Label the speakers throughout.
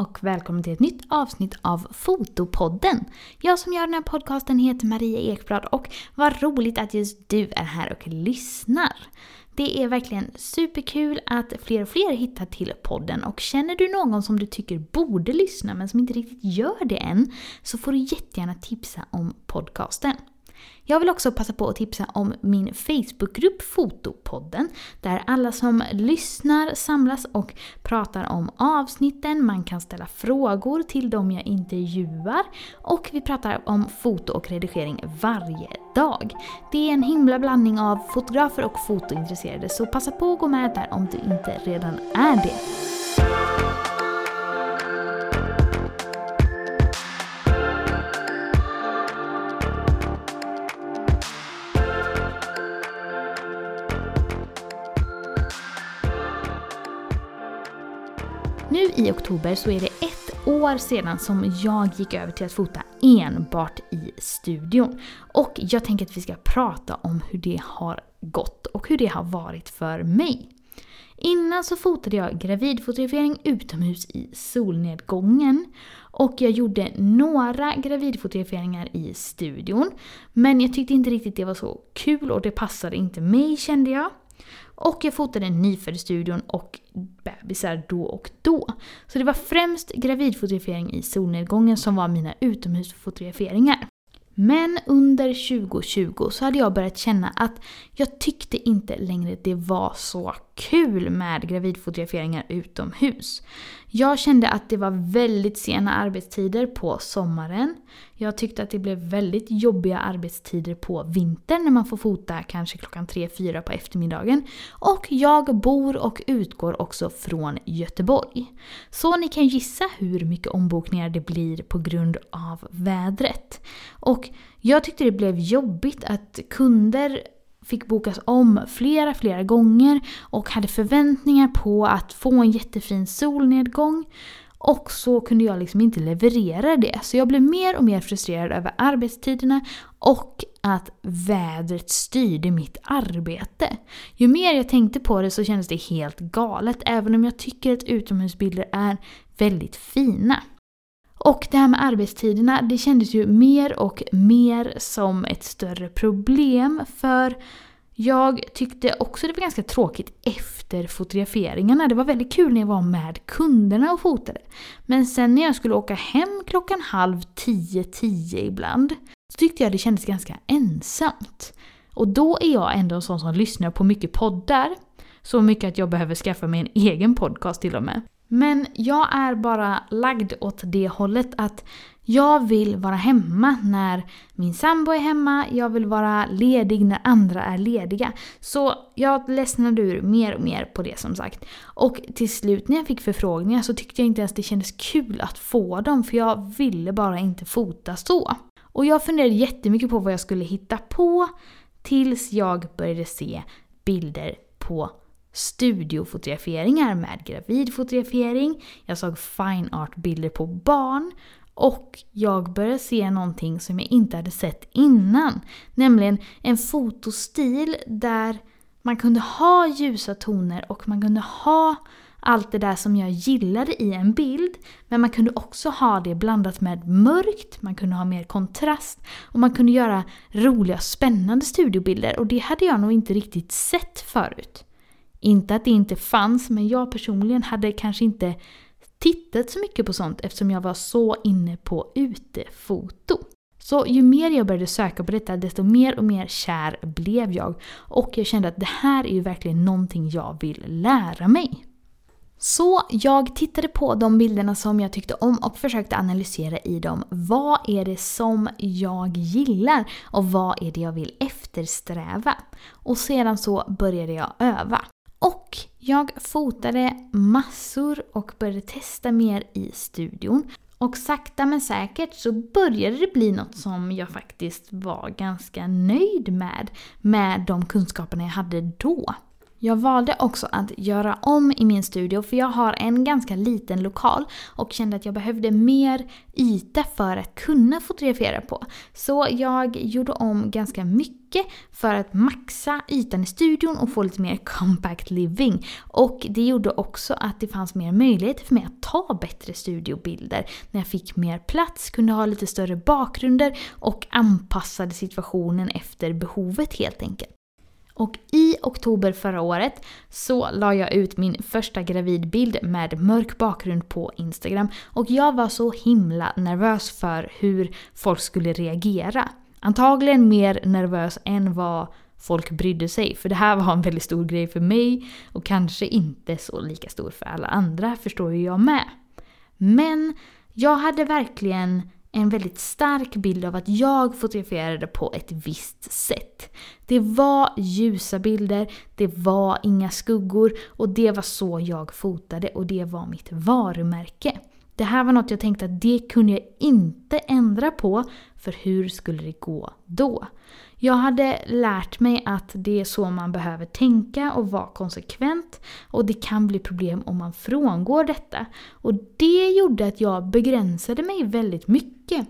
Speaker 1: och välkommen till ett nytt avsnitt av Fotopodden. Jag som gör den här podcasten heter Maria Ekblad och vad roligt att just du är här och lyssnar. Det är verkligen superkul att fler och fler hittar till podden och känner du någon som du tycker borde lyssna men som inte riktigt gör det än så får du jättegärna tipsa om podcasten. Jag vill också passa på att tipsa om min Facebookgrupp Fotopodden där alla som lyssnar samlas och pratar om avsnitten, man kan ställa frågor till dem jag intervjuar och vi pratar om foto och redigering varje dag. Det är en himla blandning av fotografer och fotointresserade så passa på att gå med där om du inte redan är det. I oktober så är det ett år sedan som jag gick över till att fota enbart i studion. Och jag tänker att vi ska prata om hur det har gått och hur det har varit för mig. Innan så fotade jag gravidfotografering utomhus i solnedgången. Och jag gjorde några gravidfotograferingar i studion. Men jag tyckte inte riktigt det var så kul och det passade inte mig kände jag. Och jag fotade nyfödd-studion och bebisar då och då. Så det var främst gravidfotografering i solnedgången som var mina utomhusfotograferingar. Men under 2020 så hade jag börjat känna att jag tyckte inte längre det var så kul med gravidfotograferingar utomhus. Jag kände att det var väldigt sena arbetstider på sommaren. Jag tyckte att det blev väldigt jobbiga arbetstider på vintern när man får fota kanske klockan 3-4 på eftermiddagen. Och jag bor och utgår också från Göteborg. Så ni kan gissa hur mycket ombokningar det blir på grund av vädret. Och jag tyckte det blev jobbigt att kunder fick bokas om flera, flera gånger och hade förväntningar på att få en jättefin solnedgång. Och så kunde jag liksom inte leverera det. Så jag blev mer och mer frustrerad över arbetstiderna och att vädret styrde mitt arbete. Ju mer jag tänkte på det så kändes det helt galet, även om jag tycker att utomhusbilder är väldigt fina. Och det här med arbetstiderna, det kändes ju mer och mer som ett större problem för jag tyckte också det var ganska tråkigt efter fotograferingarna. Det var väldigt kul när jag var med kunderna och fotade. Men sen när jag skulle åka hem klockan halv tio, tio ibland, så tyckte jag det kändes ganska ensamt. Och då är jag ändå en sån som lyssnar på mycket poddar. Så mycket att jag behöver skaffa mig en egen podcast till och med. Men jag är bara lagd åt det hållet att jag vill vara hemma när min sambo är hemma, jag vill vara ledig när andra är lediga. Så jag ledsnade ur mer och mer på det som sagt. Och till slut när jag fick förfrågningar så tyckte jag inte ens det kändes kul att få dem för jag ville bara inte fota så. Och jag funderade jättemycket på vad jag skulle hitta på tills jag började se bilder på studiofotograferingar med gravidfotografering, jag såg fine art-bilder på barn och jag började se någonting som jag inte hade sett innan. Nämligen en fotostil där man kunde ha ljusa toner och man kunde ha allt det där som jag gillade i en bild. Men man kunde också ha det blandat med mörkt, man kunde ha mer kontrast och man kunde göra roliga spännande studiobilder och det hade jag nog inte riktigt sett förut. Inte att det inte fanns, men jag personligen hade kanske inte tittat så mycket på sånt eftersom jag var så inne på utefoto. Så ju mer jag började söka på detta, desto mer och mer kär blev jag. Och jag kände att det här är ju verkligen någonting jag vill lära mig. Så jag tittade på de bilderna som jag tyckte om och försökte analysera i dem. Vad är det som jag gillar och vad är det jag vill eftersträva? Och sedan så började jag öva. Och jag fotade massor och började testa mer i studion. Och sakta men säkert så började det bli något som jag faktiskt var ganska nöjd med, med de kunskaperna jag hade då. Jag valde också att göra om i min studio för jag har en ganska liten lokal och kände att jag behövde mer yta för att kunna fotografera på. Så jag gjorde om ganska mycket för att maxa ytan i studion och få lite mer compact living. Och det gjorde också att det fanns mer möjligheter för mig att ta bättre studiobilder när jag fick mer plats, kunde ha lite större bakgrunder och anpassade situationen efter behovet helt enkelt. Och i oktober förra året så la jag ut min första gravidbild med mörk bakgrund på Instagram. Och jag var så himla nervös för hur folk skulle reagera. Antagligen mer nervös än vad folk brydde sig. För det här var en väldigt stor grej för mig och kanske inte så lika stor för alla andra, förstår ju jag med. Men jag hade verkligen en väldigt stark bild av att jag fotograferade på ett visst sätt. Det var ljusa bilder, det var inga skuggor och det var så jag fotade och det var mitt varumärke. Det här var något jag tänkte att det kunde jag inte ändra på, för hur skulle det gå då? Jag hade lärt mig att det är så man behöver tänka och vara konsekvent och det kan bli problem om man frångår detta. Och det gjorde att jag begränsade mig väldigt mycket.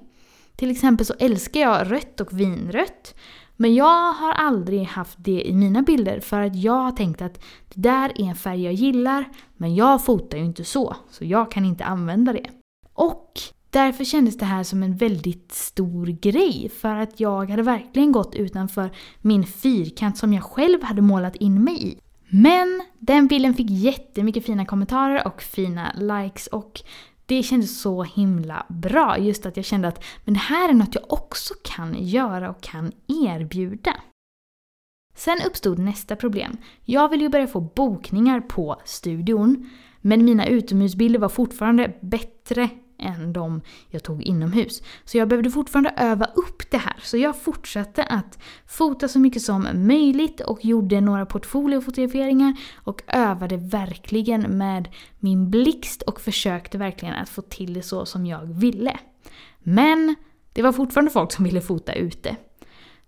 Speaker 1: Till exempel så älskar jag rött och vinrött. Men jag har aldrig haft det i mina bilder för att jag har tänkt att det där är en färg jag gillar men jag fotar ju inte så, så jag kan inte använda det. Och Därför kändes det här som en väldigt stor grej för att jag hade verkligen gått utanför min fyrkant som jag själv hade målat in mig i. Men den bilden fick jättemycket fina kommentarer och fina likes och det kändes så himla bra. Just att jag kände att men det här är något jag också kan göra och kan erbjuda. Sen uppstod nästa problem. Jag ville ju börja få bokningar på studion. Men mina utomhusbilder var fortfarande bättre än de jag tog inomhus. Så jag behövde fortfarande öva upp det här. Så jag fortsatte att fota så mycket som möjligt och gjorde några portfoliofotograferingar och övade verkligen med min blixt och försökte verkligen att få till det så som jag ville. Men det var fortfarande folk som ville fota ute.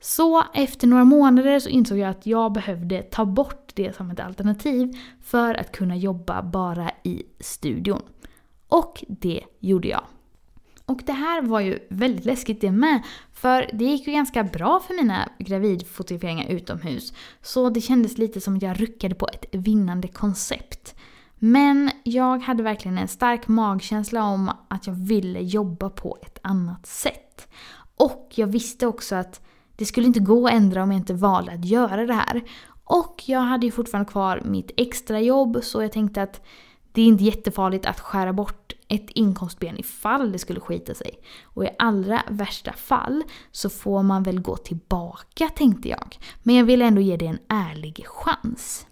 Speaker 1: Så efter några månader så insåg jag att jag behövde ta bort det som ett alternativ för att kunna jobba bara i studion. Och det gjorde jag. Och det här var ju väldigt läskigt det med. För det gick ju ganska bra för mina gravidfotograferingar utomhus. Så det kändes lite som att jag ruckade på ett vinnande koncept. Men jag hade verkligen en stark magkänsla om att jag ville jobba på ett annat sätt. Och jag visste också att det skulle inte gå att ändra om jag inte valde att göra det här. Och jag hade ju fortfarande kvar mitt extrajobb så jag tänkte att det är inte jättefarligt att skära bort ett inkomstben ifall det skulle skita sig. Och i allra värsta fall så får man väl gå tillbaka tänkte jag. Men jag vill ändå ge det en ärlig chans.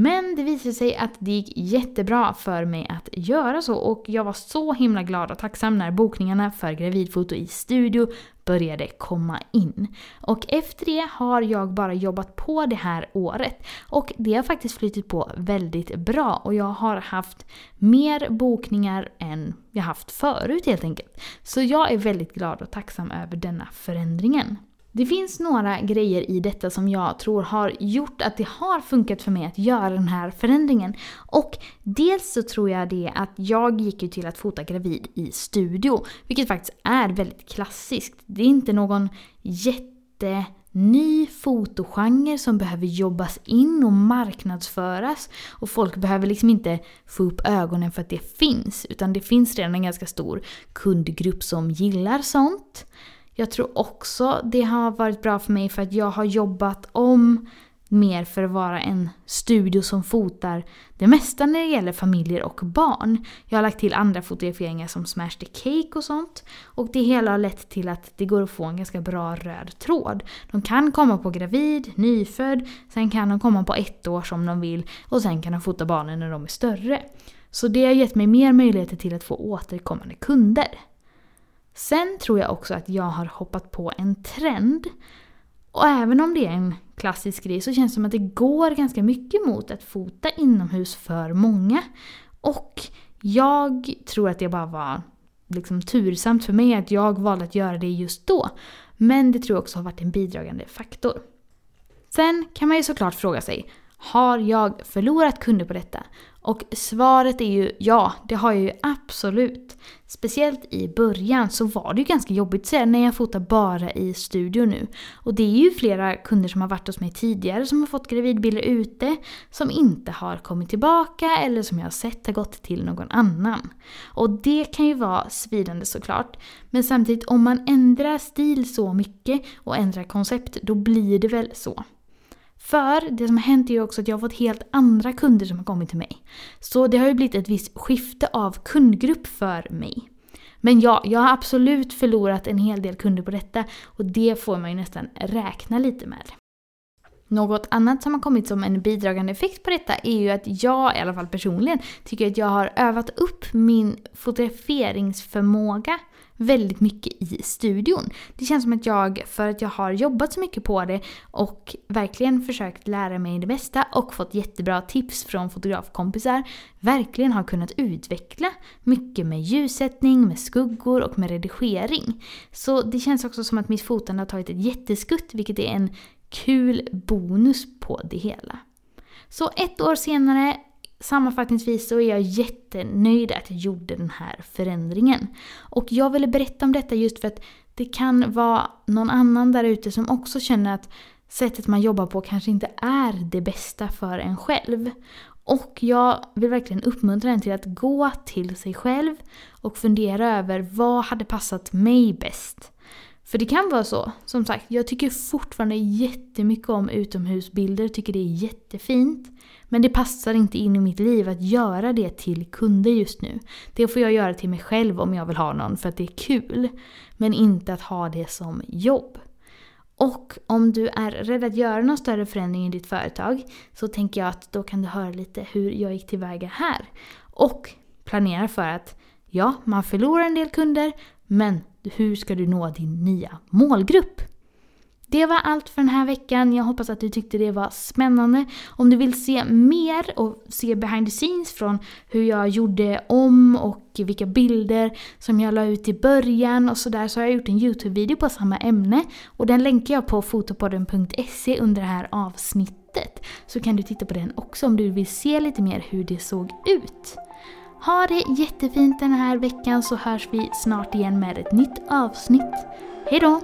Speaker 1: Men det visade sig att det gick jättebra för mig att göra så och jag var så himla glad och tacksam när bokningarna för gravidfoto i studio började komma in. Och efter det har jag bara jobbat på det här året. Och det har faktiskt flyttat på väldigt bra och jag har haft mer bokningar än jag haft förut helt enkelt. Så jag är väldigt glad och tacksam över denna förändringen. Det finns några grejer i detta som jag tror har gjort att det har funkat för mig att göra den här förändringen. Och dels så tror jag det att jag gick ju till att fota gravid i studio, vilket faktiskt är väldigt klassiskt. Det är inte någon jätteny fotogenre som behöver jobbas in och marknadsföras. Och folk behöver liksom inte få upp ögonen för att det finns, utan det finns redan en ganska stor kundgrupp som gillar sånt. Jag tror också det har varit bra för mig för att jag har jobbat om mer för att vara en studio som fotar det mesta när det gäller familjer och barn. Jag har lagt till andra fotograferingar som Smash the Cake och sånt. Och det hela har lett till att det går att få en ganska bra röd tråd. De kan komma på gravid, nyfödd, sen kan de komma på ett år som de vill och sen kan de fota barnen när de är större. Så det har gett mig mer möjligheter till att få återkommande kunder. Sen tror jag också att jag har hoppat på en trend. Och även om det är en klassisk grej så känns det som att det går ganska mycket mot att fota inomhus för många. Och jag tror att det bara var liksom tursamt för mig att jag valde att göra det just då. Men det tror jag också har varit en bidragande faktor. Sen kan man ju såklart fråga sig, har jag förlorat kunder på detta? Och svaret är ju ja, det har jag ju absolut. Speciellt i början så var det ju ganska jobbigt sen när jag fotar bara i studio nu. Och det är ju flera kunder som har varit hos mig tidigare som har fått gravidbilder ute som inte har kommit tillbaka eller som jag har sett har gått till någon annan. Och det kan ju vara svidande såklart. Men samtidigt om man ändrar stil så mycket och ändrar koncept då blir det väl så. För det som har hänt är ju också att jag har fått helt andra kunder som har kommit till mig. Så det har ju blivit ett visst skifte av kundgrupp för mig. Men ja, jag har absolut förlorat en hel del kunder på detta och det får man ju nästan räkna lite med. Något annat som har kommit som en bidragande effekt på detta är ju att jag, i alla fall personligen, tycker att jag har övat upp min fotograferingsförmåga väldigt mycket i studion. Det känns som att jag, för att jag har jobbat så mycket på det och verkligen försökt lära mig det bästa och fått jättebra tips från fotografkompisar, verkligen har kunnat utveckla mycket med ljussättning, med skuggor och med redigering. Så det känns också som att mitt fotande har tagit ett jätteskutt, vilket är en kul bonus på det hela. Så ett år senare Sammanfattningsvis så är jag jättenöjd att jag gjorde den här förändringen. Och jag ville berätta om detta just för att det kan vara någon annan där ute som också känner att sättet man jobbar på kanske inte är det bästa för en själv. Och jag vill verkligen uppmuntra en till att gå till sig själv och fundera över vad hade passat mig bäst. För det kan vara så. Som sagt, jag tycker fortfarande jättemycket om utomhusbilder, tycker det är jättefint. Men det passar inte in i mitt liv att göra det till kunder just nu. Det får jag göra till mig själv om jag vill ha någon för att det är kul. Men inte att ha det som jobb. Och om du är rädd att göra någon större förändring i ditt företag så tänker jag att då kan du höra lite hur jag gick tillväga här. Och planera för att ja, man förlorar en del kunder men hur ska du nå din nya målgrupp? Det var allt för den här veckan. Jag hoppas att du tyckte det var spännande. Om du vill se mer och se behind the scenes från hur jag gjorde om och vilka bilder som jag la ut i början och sådär så har jag gjort en YouTube-video på samma ämne och den länkar jag på fotopodden.se under det här avsnittet. Så kan du titta på den också om du vill se lite mer hur det såg ut. Ha det jättefint den här veckan så hörs vi snart igen med ett nytt avsnitt. Hejdå!